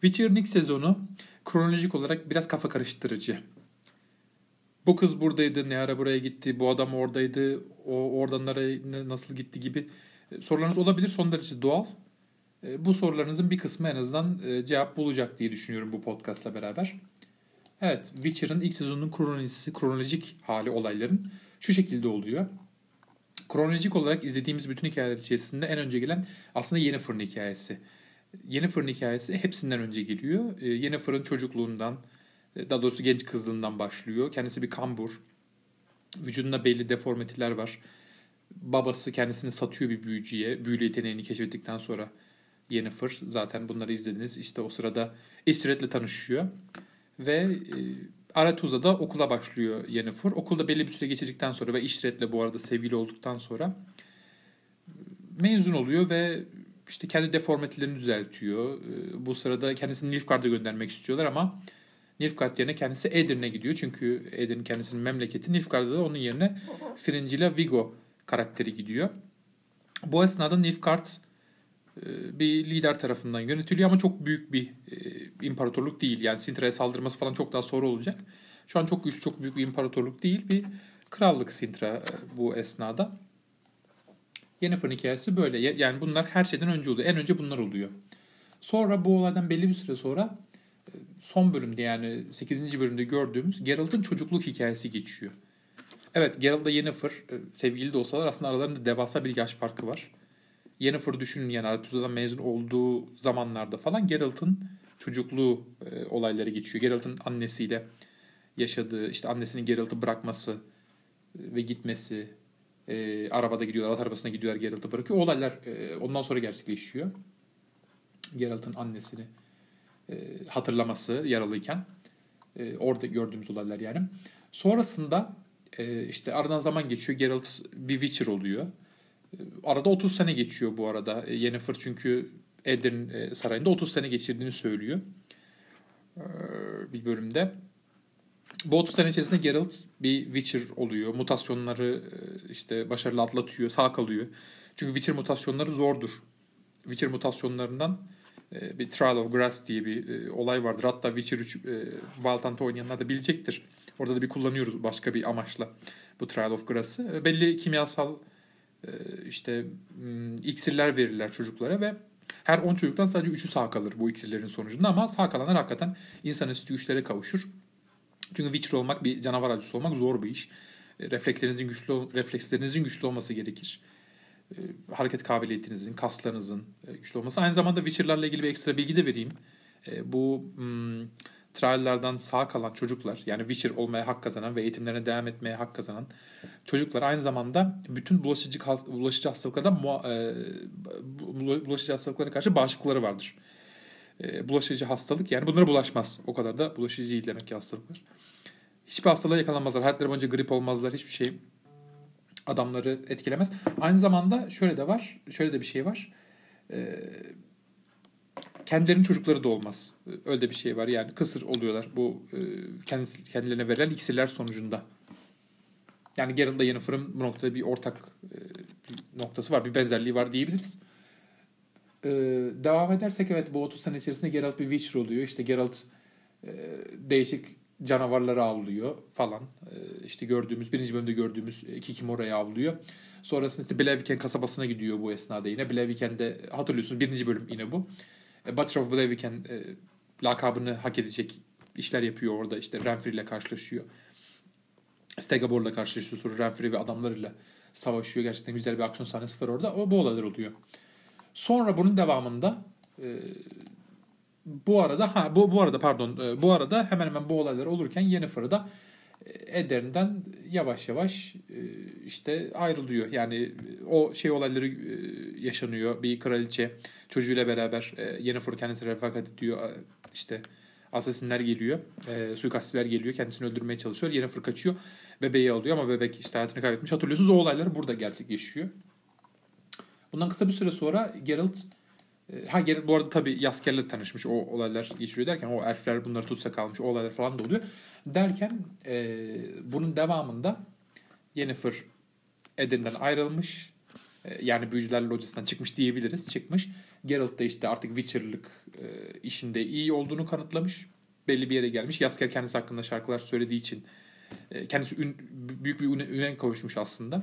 Witcher'ın ilk sezonu kronolojik olarak biraz kafa karıştırıcı. Bu kız buradaydı, ne ara buraya gitti, bu adam oradaydı, o oradan nereye nasıl gitti gibi e, sorularınız olabilir. Son derece doğal. E, bu sorularınızın bir kısmı en azından e, cevap bulacak diye düşünüyorum bu podcastla beraber. Evet, Witcher'ın ilk sezonunun kronolojisi, kronolojik hali olayların şu şekilde oluyor. Kronolojik olarak izlediğimiz bütün hikayeler içerisinde en önce gelen aslında Yennefer'ın hikayesi. Yennefer'ın hikayesi hepsinden önce geliyor. Yennefer'ın çocukluğundan, daha doğrusu genç kızlığından başlıyor. Kendisi bir kambur. Vücudunda belli deformatiler var. Babası kendisini satıyor bir büyücüye. Büyülü yeteneğini keşfettikten sonra Yennefer. Zaten bunları izlediniz. İşte o sırada Ishret'le tanışıyor. Ve e, Aratuza'da okula başlıyor Yennefer. Okulda belli bir süre geçirdikten sonra ve Ishret'le bu arada sevgili olduktan sonra mezun oluyor ve işte kendi deformatilerini düzeltiyor. E, bu sırada kendisini Nilfgaard'a göndermek istiyorlar ama Nilfgaard yerine kendisi Edirne'e gidiyor. Çünkü Edirne kendisinin memleketi. Nilfgaard'da da onun yerine Fringilla Vigo karakteri gidiyor. Bu esnada Nilfgaard e, bir lider tarafından yönetiliyor ama çok büyük bir e, imparatorluk değil. Yani Sintra'ya saldırması falan çok daha sonra olacak. Şu an çok güçlü, çok büyük bir imparatorluk değil. Bir krallık Sintra e, bu esnada. Yennefer'ın hikayesi böyle. Yani bunlar her şeyden önce oluyor. En önce bunlar oluyor. Sonra bu olaydan belli bir süre sonra son bölümde yani 8. bölümde gördüğümüz Geralt'ın çocukluk hikayesi geçiyor. Evet Geralt Yennefer sevgili de olsalar aslında aralarında devasa bir yaş farkı var. Yennefer'ı düşünün yani Aretuza'dan mezun olduğu zamanlarda falan Geralt'ın çocukluğu e, olayları geçiyor. Geralt'ın annesiyle yaşadığı, işte annesinin Geralt'ı bırakması e, ve gitmesi, e, arabada gidiyorlar, at arabasına gidiyorlar Geralt'ı bırakıyor. Olaylar e, ondan sonra gerçekleşiyor. Geralt'ın annesini e, hatırlaması yaralıyken. E, orada gördüğümüz olaylar yani. Sonrasında e, işte aradan zaman geçiyor. Geralt bir Witcher oluyor. Arada 30 sene geçiyor bu arada. E, Yennefer çünkü Edirne e, sarayında 30 sene geçirdiğini söylüyor. E, bir bölümde. Bu 30 sene içerisinde Geralt bir Witcher oluyor. Mutasyonları işte başarılı atlatıyor, sağ kalıyor. Çünkü Witcher mutasyonları zordur. Witcher mutasyonlarından bir Trial of Grass diye bir olay vardır. Hatta Witcher 3 Valtant'ı oynayanlar da bilecektir. Orada da bir kullanıyoruz başka bir amaçla bu Trial of Grass'ı. Belli kimyasal işte hmm, iksirler verirler çocuklara ve her 10 çocuktan sadece 3'ü sağ kalır bu iksirlerin sonucunda ama sağ kalanlar hakikaten insanüstü güçlere kavuşur. Çünkü Witcher olmak bir canavar avcısı olmak zor bir iş. Ee, reflekslerinizin güçlü reflekslerinizin güçlü olması gerekir. Ee, hareket kabiliyetinizin, kaslarınızın e, güçlü olması. Aynı zamanda Witcher'larla ilgili bir ekstra bilgi de vereyim. Bu hmm, triallerden sağ kalan çocuklar yani Witcher olmaya hak kazanan ve eğitimlerine devam etmeye hak kazanan çocuklar aynı zamanda bütün bulaşıcı bulaşıcı hastalıklardan e, bulaşıcı hastalıklara karşı bağışıklıkları vardır. E, bulaşıcı hastalık yani bunlara bulaşmaz. O kadar da bulaşıcı değil demek ki hastalıklar. Hiçbir hastalığa yakalanmazlar. Hayatları boyunca grip olmazlar. Hiçbir şey adamları etkilemez. Aynı zamanda şöyle de var. Şöyle de bir şey var. Ee, kendilerinin çocukları da olmaz. Öyle bir şey var. Yani kısır oluyorlar bu e, kendilerine verilen iksirler sonucunda. Yani Geralt'la Yennefer'ın bu noktada bir ortak e, noktası var. Bir benzerliği var diyebiliriz. Ee, devam edersek evet bu 30 sene içerisinde Geralt bir Witcher oluyor. İşte Geralt e, değişik canavarları avlıyor falan. E, işte gördüğümüz, birinci bölümde gördüğümüz iki kim oraya avlıyor. Sonrasında işte Blaviken kasabasına gidiyor bu esnada yine. Blaviken'de hatırlıyorsunuz birinci bölüm yine bu. E, Butcher of Blaviken e, lakabını hak edecek işler yapıyor orada. İşte Renfri ile karşılaşıyor. Stegabor'la karşılaşıyor. Sonra Renfri ve adamlarıyla savaşıyor. Gerçekten güzel bir aksiyon sahnesi var orada. O bu olaylar oluyor. Sonra bunun devamında e, bu arada ha bu bu arada pardon e, bu arada hemen hemen bu olaylar olurken Yennefer'ı da e, Edern'den yavaş yavaş e, işte ayrılıyor. Yani o şey olayları yaşanıyor. Bir kraliçe çocuğuyla beraber Yennefer kendisine refakat ediyor. İşte asasinler geliyor. Suikastçiler geliyor. Kendisini öldürmeye çalışıyor. Yennefer kaçıyor. Bebeği alıyor ama bebek işte hayatını kaybetmiş. Hatırlıyorsunuz o olaylar burada gerçekleşiyor. Bundan kısa bir süre sonra Geralt Ha Geralt bu arada tabii Yasker'le tanışmış. O olaylar geçiriyor derken o elfler bunları tutsa kalmış. O olaylar falan da oluyor. Derken e, bunun devamında Yennefer Edirne'den ayrılmış. E, yani büyücüler locasından çıkmış diyebiliriz. Çıkmış. Geralt da işte artık Witcher'lık e, işinde iyi olduğunu kanıtlamış. Belli bir yere gelmiş. Yasker kendisi hakkında şarkılar söylediği için e, kendisi ün, büyük bir üne, üne kavuşmuş aslında.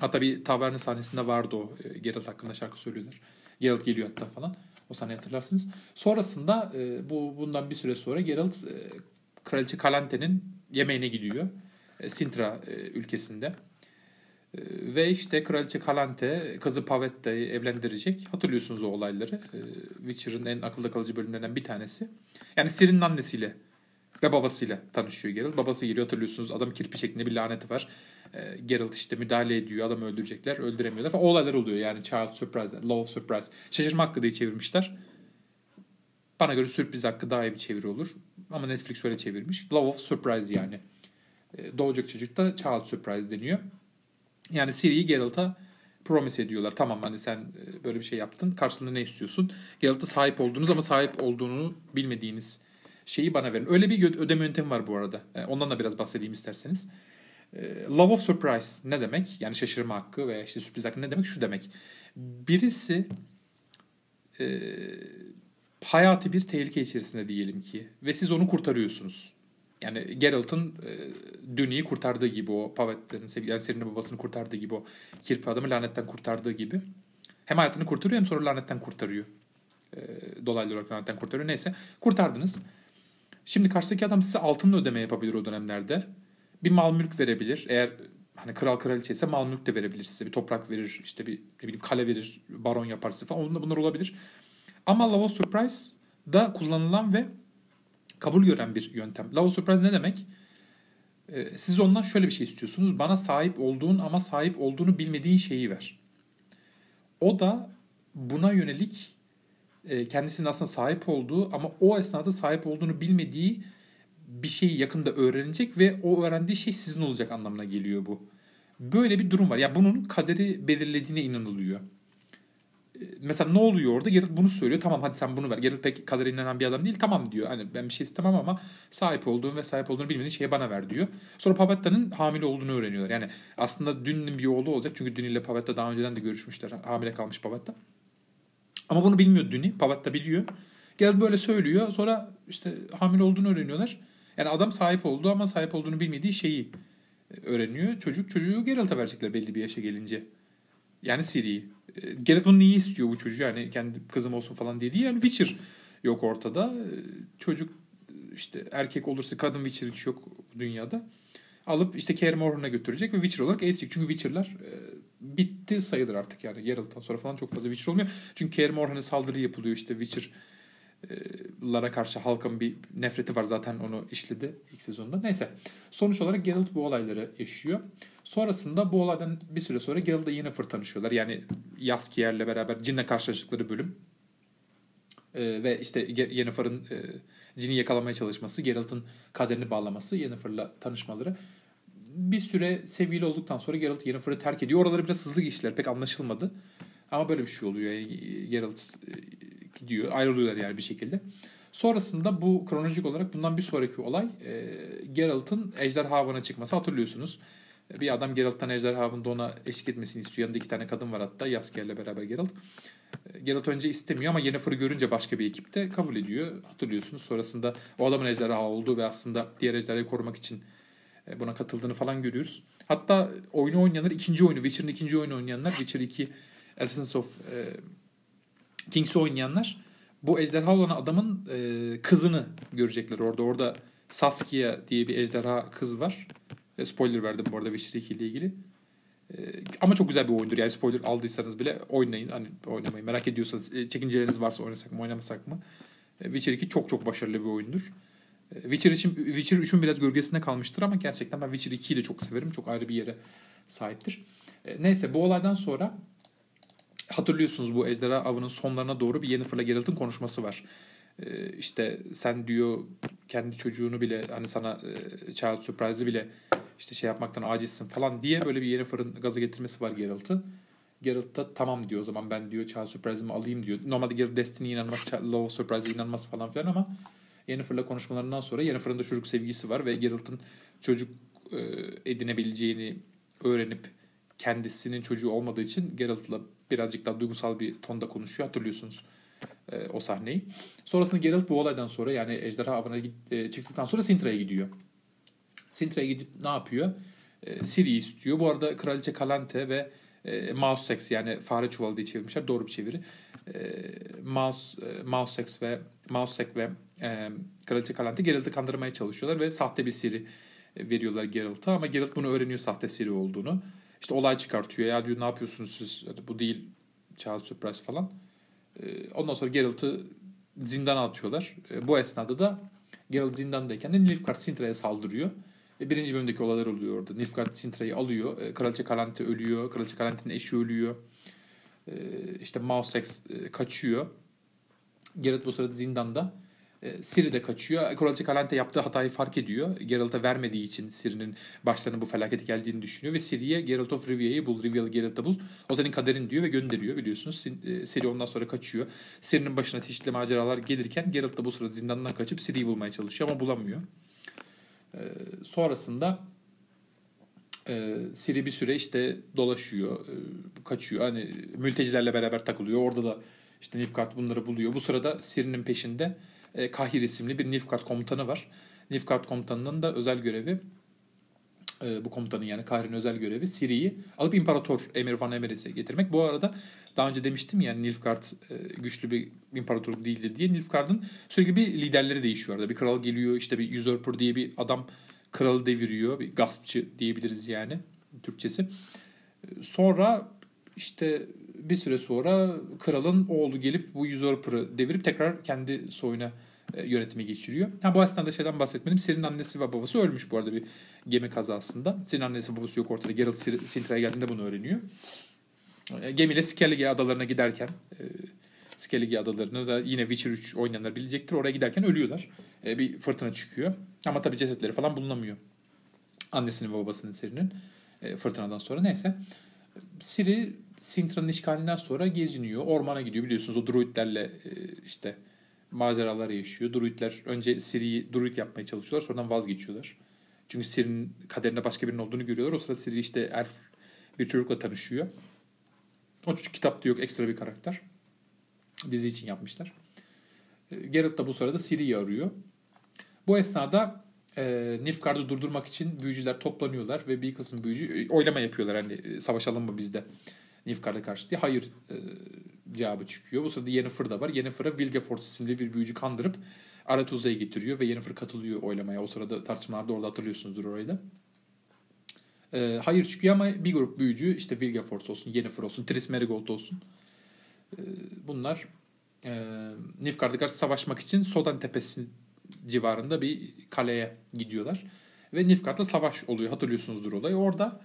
Hatta bir taverna sahnesinde vardı o. E, Geralt hakkında şarkı söylüyorlar. Geralt geliyor hatta falan. O sahneyi hatırlarsınız. Sonrasında e, bu bundan bir süre sonra Geralt e, Kraliçe Kalante'nin yemeğine gidiyor. Sintra ülkesinde. Ve işte Kraliçe Kalante kızı Pavetta'yı evlendirecek. Hatırlıyorsunuz o olayları. E, Witcher'ın en akılda kalıcı bölümlerinden bir tanesi. Yani Ciri'nin annesiyle ve babasıyla tanışıyor Geralt. Babası geliyor hatırlıyorsunuz. Adam kirpi şeklinde bir laneti var. E, Geralt işte müdahale ediyor. Adamı öldürecekler. Öldüremiyorlar falan. O olaylar oluyor yani. Child Surprise, Love Surprise. Şaşırma hakkı diye çevirmişler. Bana göre sürpriz hakkı daha iyi bir çeviri olur. Ama Netflix öyle çevirmiş. Love of Surprise yani. E, doğacak çocuk da Child Surprise deniyor. Yani Ciri'yi Geralt'a promise ediyorlar. Tamam hani sen e, böyle bir şey yaptın. Karşılığında ne istiyorsun? Geralt'a sahip olduğunuz ama sahip olduğunu bilmediğiniz şeyi bana verin. Öyle bir ödeme yöntemi var bu arada. E, ondan da biraz bahsedeyim isterseniz. Love of Surprise ne demek? Yani şaşırma hakkı veya işte sürpriz hakkı ne demek? Şu demek. Birisi e, hayati bir tehlike içerisinde diyelim ki ve siz onu kurtarıyorsunuz. Yani Geralt'ın e, Dünü'yü kurtardığı gibi o Pavet'lerin sevgili Serinin babasını kurtardığı gibi o kirpi adamı lanetten kurtardığı gibi. Hem hayatını kurtarıyor hem sonra lanetten kurtarıyor. E, dolaylı olarak lanetten kurtarıyor. Neyse kurtardınız. Şimdi karşıdaki adam size altınla ödeme yapabilir o dönemlerde. Bir mal mülk verebilir. Eğer hani kral kraliçe ise mal mülk de verebilir size. Bir toprak verir, işte bir ne bileyim kale verir, baron yaparsa falan. Bunlar olabilir. Ama Love Surprise da kullanılan ve kabul gören bir yöntem. Love Surprise ne demek? Ee, siz ondan şöyle bir şey istiyorsunuz. Bana sahip olduğun ama sahip olduğunu bilmediğin şeyi ver. O da buna yönelik kendisinin aslında sahip olduğu ama o esnada sahip olduğunu bilmediği bir şeyi yakında öğrenecek ve o öğrendiği şey sizin olacak anlamına geliyor bu. Böyle bir durum var. Ya yani bunun kaderi belirlediğine inanılıyor mesela ne oluyor orada? Geralt bunu söylüyor. Tamam hadi sen bunu ver. Geralt pek kadere inanan bir adam değil. Tamam diyor. Hani ben bir şey istemem ama sahip olduğum ve sahip olduğunu bilmediğin şeyi bana ver diyor. Sonra Pavetta'nın hamile olduğunu öğreniyorlar. Yani aslında Dün'ün bir oğlu olacak. Çünkü Dün ile Pavetta daha önceden de görüşmüşler. Hamile kalmış Pavetta. Ama bunu bilmiyor Dün'i. Pavetta biliyor. Geralt böyle söylüyor. Sonra işte hamile olduğunu öğreniyorlar. Yani adam sahip oldu ama sahip olduğunu bilmediği şeyi öğreniyor. Çocuk çocuğu Geralt'a verecekler belli bir yaşa gelince. Yani Ciri'yi. E, Geralt bunu niye istiyor bu çocuğu? Yani kendi kızım olsun falan diye değil. Yani Witcher yok ortada. E, çocuk işte erkek olursa kadın Witcher hiç yok dünyada. Alıp işte Kaer Morhane'a götürecek ve Witcher olarak eğitecek. Çünkü Witcher'lar e, bitti sayılır artık yani. Geralt'tan sonra falan çok fazla Witcher olmuyor. Çünkü Kaer Morhane'e saldırı yapılıyor işte Witcher lara karşı halkın bir nefreti var zaten onu işledi ilk sezonda. Neyse sonuç olarak Geralt bu olayları yaşıyor. Sonrasında bu olaydan bir süre sonra Geralt ile Yennefer tanışıyorlar. Yani Yaskier'le beraber Cin'le karşılaştıkları bölüm. Ee, ve işte Yennefer'ın e, Cin'i yakalamaya çalışması, Geralt'ın kaderini bağlaması, Yennefer'la tanışmaları. Bir süre sevgili olduktan sonra Geralt Yennefer'ı terk ediyor. Oraları biraz hızlı geçtiler. Pek anlaşılmadı. Ama böyle bir şey oluyor. Yani Geralt e, gidiyor. Ayrılıyorlar yani bir şekilde. Sonrasında bu kronolojik olarak bundan bir sonraki olay e, Geralt'ın Ejderha Avı'na çıkması hatırlıyorsunuz. Bir adam Geralt'tan Ejderha Avı'nda ona eşlik etmesini istiyor. Yanında iki tane kadın var hatta Yasker'le beraber Geralt. E, Geralt önce istemiyor ama Yennefer'ı görünce başka bir ekipte kabul ediyor. Hatırlıyorsunuz. Sonrasında o adamın ejderha olduğu ve aslında diğer ejderhayı korumak için e, buna katıldığını falan görüyoruz. Hatta oyunu oynayanlar ikinci oyunu, Witcher'ın ikinci oyunu oynayanlar, Witcher 2 Essence of e, Kings'i oynayanlar bu ejderha olan adamın e, kızını görecekler orada. Orada Saskia diye bir ejderha kız var. E, spoiler verdim bu arada Witcher 2 ile ilgili. E, ama çok güzel bir oyundur. Yani spoiler aldıysanız bile oynayın. Hani oynamayı merak ediyorsanız e, çekinceleriniz varsa oynasak mı oynamasak mı? E, Witcher 2 çok çok başarılı bir oyundur. E, Witcher için Witcher 3'ün biraz gölgesinde kalmıştır ama gerçekten ben Witcher 2'yi de çok severim. Çok ayrı bir yere sahiptir. E, neyse bu olaydan sonra hatırlıyorsunuz bu Ejderha Avı'nın sonlarına doğru bir Yennefer'la Geralt'ın konuşması var. Ee, işte sen diyor kendi çocuğunu bile hani sana e, Child Surprise'ı bile işte şey yapmaktan acizsin falan diye böyle bir Yennefer'ın gaza getirmesi var Geralt'ı. Geralt da tamam diyor o zaman ben diyor Child Surprise'ımı alayım diyor. Normalde Geralt Destiny'ye inanmaz, Love Surprise'e inanmaz falan filan ama Yennefer'la konuşmalarından sonra Yennefer'ın da çocuk sevgisi var ve Geralt'ın çocuk e, edinebileceğini öğrenip kendisinin çocuğu olmadığı için Geralt'la birazcık daha duygusal bir tonda konuşuyor. Hatırlıyorsunuz e, o sahneyi. Sonrasında Geralt bu olaydan sonra yani Ejderha Avı'na e, çıktıktan sonra Sintra'ya gidiyor. Sintra'ya gidip ne yapıyor? E, Ciri'yi istiyor. Bu arada Kraliçe Kalante ve e, Mouse Sex yani fare çuvalı diye çevirmişler. Doğru bir çeviri. E, Mouse, e, Mouse Sex ve Mouse Sex ve e, Kraliçe Kalante Geralt'ı kandırmaya çalışıyorlar ve sahte bir Ciri e, veriyorlar Geralt'a ama Geralt bunu öğreniyor sahte Ciri olduğunu. İşte olay çıkartıyor. Ya diyor ne yapıyorsunuz siz? Bu değil Child Surprise falan. E, ondan sonra Geralt'ı zindana atıyorlar. E, bu esnada da Geralt zindandayken de Nilfgaard Sintra'ya saldırıyor. E, birinci bölümdeki olaylar oluyor orada. Nilfgaard Sintra'yı alıyor. E, Kraliçe Kalante ölüyor. Kraliçe Kalante'nin eşi ölüyor. E, işte Mausex e, kaçıyor. Geralt bu sırada zindanda. E, Siri de kaçıyor. Kraliçe Kalante yaptığı hatayı fark ediyor. Geralt'a vermediği için Siri'nin başlarına bu felaketi geldiğini düşünüyor ve Siri'ye Geralt of Rivia'yı bul, Rivia'lı Geralt'ı bul. O senin kaderin diyor ve gönderiyor biliyorsunuz. E, Siri ondan sonra kaçıyor. Siri'nin başına çeşitli maceralar gelirken Geralt da bu sırada zindandan kaçıp Siri'yi bulmaya çalışıyor ama bulamıyor. E, sonrasında Siri bir süre işte dolaşıyor, kaçıyor. Hani mültecilerle beraber takılıyor. Orada da işte Nilfgaard bunları buluyor. Bu sırada Siri'nin peşinde e, Kahir isimli bir Nilfgaard komutanı var. Nilfgaard komutanının da özel görevi e, bu komutanın yani Kahir'in özel görevi Siri'yi alıp İmparator Emir Van Emeris'e getirmek. Bu arada daha önce demiştim yani Nilfgaard e, güçlü bir imparator değildi diye. Nilfgaard'ın sürekli bir liderleri değişiyor arada. Bir kral geliyor işte bir usurper diye bir adam kralı deviriyor. Bir gaspçı diyebiliriz yani Türkçesi. Sonra işte bir süre sonra kralın oğlu gelip bu usurper'ı devirip tekrar kendi soyuna e, yönetime geçiriyor. Ha bu esnada şeyden bahsetmedim. Sir'in annesi ve babası ölmüş bu arada bir gemi kazasında. Sir'in annesi babası yok ortada. Geralt Sintra'ya geldiğinde bunu öğreniyor. E, gemiyle Skellige adalarına giderken e, Skellige adalarını da yine Witcher 3 oynayanlar bilecektir. Oraya giderken ölüyorlar. Bir fırtına çıkıyor. Ama tabii cesetleri falan bulunamıyor. Annesinin ve babasının Sir'inin fırtınadan sonra. Neyse. Siri Sintra'nın işgalinden sonra geziniyor. Ormana gidiyor biliyorsunuz o druidlerle e, işte maceralar yaşıyor. Druidler önce Siri'yi druid yapmaya çalışıyorlar. Sonradan vazgeçiyorlar. Çünkü Siri'nin kaderinde başka birinin olduğunu görüyorlar. O sırada Siri işte elf bir çocukla tanışıyor. O çocuk kitapta yok. Ekstra bir karakter. Dizi için yapmışlar. E, Geralt da bu sırada Siri'yi arıyor. Bu esnada e, Nilfgaard'ı durdurmak için büyücüler toplanıyorlar ve bir kısım büyücü oylama yapıyorlar. Hani savaşalım mı bizde Nilfgaard'a karşı diye hayır e, cevabı çıkıyor. Bu sırada Yennefer da var. Yennefer'a Vilgefortz isimli bir büyücü kandırıp Aretuza'ya getiriyor ve Yennefer katılıyor oylamaya. O sırada tartışmalarda orada hatırlıyorsunuzdur orayı da. E, hayır çıkıyor ama bir grup büyücü işte Vilgefortz olsun, Yennefer olsun, Triss Merigold olsun. E, bunlar e, Nilfgaard'a karşı savaşmak için Sodan Tepesi civarında bir kaleye gidiyorlar. Ve Nilfgaard'la savaş oluyor. Hatırlıyorsunuzdur olayı. Orada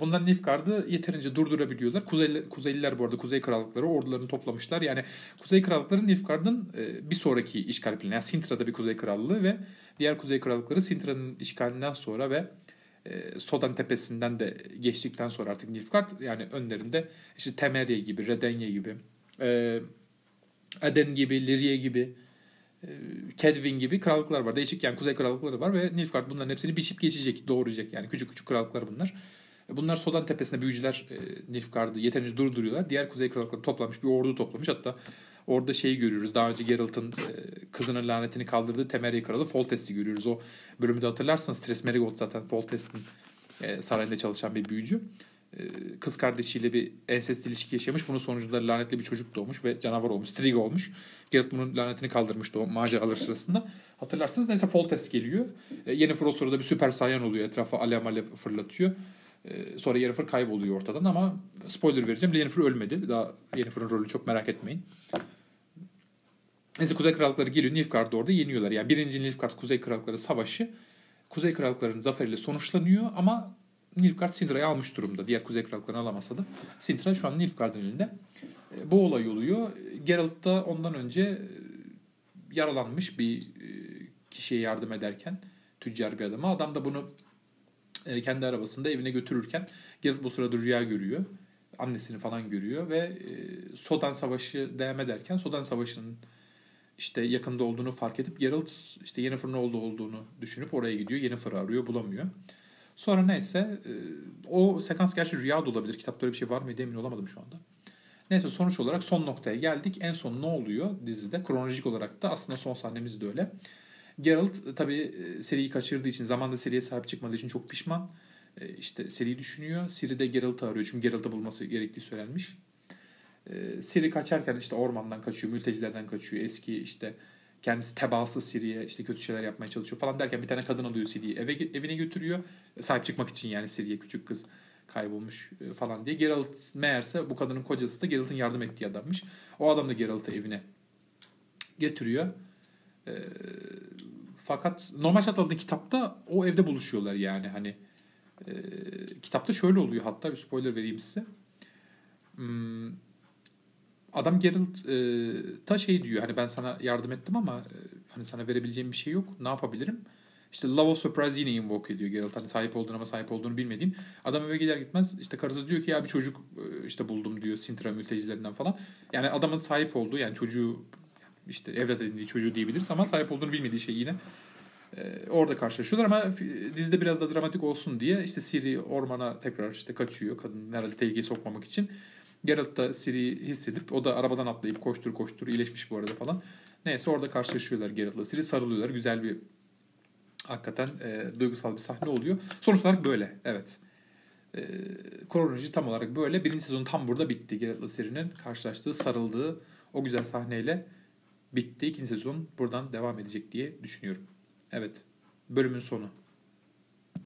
Bunlar Nilfgaard'ı yeterince durdurabiliyorlar. Kuzeyli, Kuzeyliler bu arada Kuzey Krallıkları ordularını toplamışlar. Yani Kuzey Krallıkları Nilfgaard'ın e, bir sonraki işgal planı. Yani Sintra'da bir Kuzey Krallığı ve diğer Kuzey Krallıkları Sintra'nın işgalinden sonra ve e, Sodan tepesinden de geçtikten sonra artık Nilfgaard yani önlerinde işte Temeria gibi, Redenya gibi, Eden gibi, Liria gibi, Kedwin gibi krallıklar var. Değişik yani kuzey krallıkları var ve Nilfgaard bunların hepsini biçip geçecek, doğuracak. Yani küçük küçük krallıklar bunlar. Bunlar Sodan tepesinde büyücüler e, Nilfgaard'ı yeterince durduruyorlar. Diğer kuzey krallıkları toplamış bir ordu toplamış. Hatta orada şeyi görüyoruz. Daha önce Geralt'ın e, kızının lanetini kaldırdığı Temeria kralı Foltest'i görüyoruz. O bölümü de hatırlarsanız Triss Merigold zaten Foltest'in e, sarayında çalışan bir büyücü. E, kız kardeşiyle bir ensest ilişki yaşamış. Bunun sonucunda lanetli bir çocuk doğmuş ve canavar olmuş. Striga olmuş. Geralt bunun lanetini kaldırmıştı o maceralar sırasında. Hatırlarsınız neyse Foltest geliyor. E, yeni Frost orada bir süper sayan oluyor. Etrafa alev alev fırlatıyor. Ee, sonra Yennefer kayboluyor ortadan ama spoiler vereceğim. Yennefer ölmedi. Daha Yennefer'ın rolü çok merak etmeyin. Neyse Kuzey Krallıkları geliyor. Nilfgaard'ı orada yeniyorlar. Yani birinci Nilfgaard Kuzey Krallıkları Savaşı Kuzey Krallıkları'nın zaferiyle sonuçlanıyor ama Nilfgaard Sintra'yı almış durumda. Diğer Kuzey Krallıklarını alamasa da Sintra şu an Nilfgaard'ın elinde. Ee, bu olay oluyor. Geralt da ondan önce e, yaralanmış bir e, kişiye yardım ederken tüccar bir adama. Adam da bunu e, kendi arabasında evine götürürken Geralt bu sırada rüya görüyor. Annesini falan görüyor ve e, Sodan Savaşı devam ederken Sodan Savaşı'nın işte yakında olduğunu fark edip Geralt işte Yennefer'ın oldu olduğunu düşünüp oraya gidiyor. Yennefer'ı arıyor bulamıyor. Sonra neyse e, o sekans gerçi rüya da olabilir. Kitapta öyle bir şey var mıydı emin olamadım şu anda. Neyse sonuç olarak son noktaya geldik. En son ne oluyor dizide? Kronolojik olarak da aslında son sahnemiz de öyle. Geralt tabii e, seriyi kaçırdığı için, zamanda seriye sahip çıkmadığı için çok pişman. E, işte seriyi düşünüyor. Siri de Geralt'ı arıyor çünkü Geralt'ı bulması gerektiği söylenmiş. E, Siri kaçarken işte ormandan kaçıyor, mültecilerden kaçıyor. Eski işte kendisi tebaası Siri'ye işte kötü şeyler yapmaya çalışıyor falan derken bir tane kadın alıyor Siri'yi eve, evine götürüyor. Sahip çıkmak için yani Siri'ye küçük kız kaybolmuş falan diye. Geralt meğerse bu kadının kocası da Geralt'ın yardım ettiği adammış. O adam da Geralt'ı evine getiriyor. E, fakat normal şartlarda kitapta o evde buluşuyorlar yani hani e, kitapta şöyle oluyor hatta bir spoiler vereyim size. Hmm, adam Geralt e, ta şey diyor hani ben sana yardım ettim ama e, hani sana verebileceğim bir şey yok. Ne yapabilirim? İşte Love of Surprise yine invoke ediyor Geralt. Hani sahip olduğunu ama sahip olduğunu bilmediğim. Adam eve gider gitmez işte karısı diyor ki ya bir çocuk e, işte buldum diyor Sintra mültecilerinden falan. Yani adamın sahip olduğu yani çocuğu işte evlat edindiği çocuğu diyebiliriz ama sahip olduğunu bilmediği şey yine ee, orada karşılaşıyorlar ama dizide biraz da dramatik olsun diye işte Siri ormana tekrar işte kaçıyor kadın herhalde tehlikeye sokmamak için. Geralt da Siri'yi hissedip o da arabadan atlayıp koştur koştur iyileşmiş bu arada falan. Neyse orada karşılaşıyorlar Geralt'la Siri sarılıyorlar. Güzel bir hakikaten e, duygusal bir sahne oluyor. Sonuç olarak böyle evet. E, kronoloji tam olarak böyle. Birinci sezon tam burada bitti. Geralt'la Siri'nin karşılaştığı, sarıldığı o güzel sahneyle bitti. İkinci sezon buradan devam edecek diye düşünüyorum. Evet. Bölümün sonu.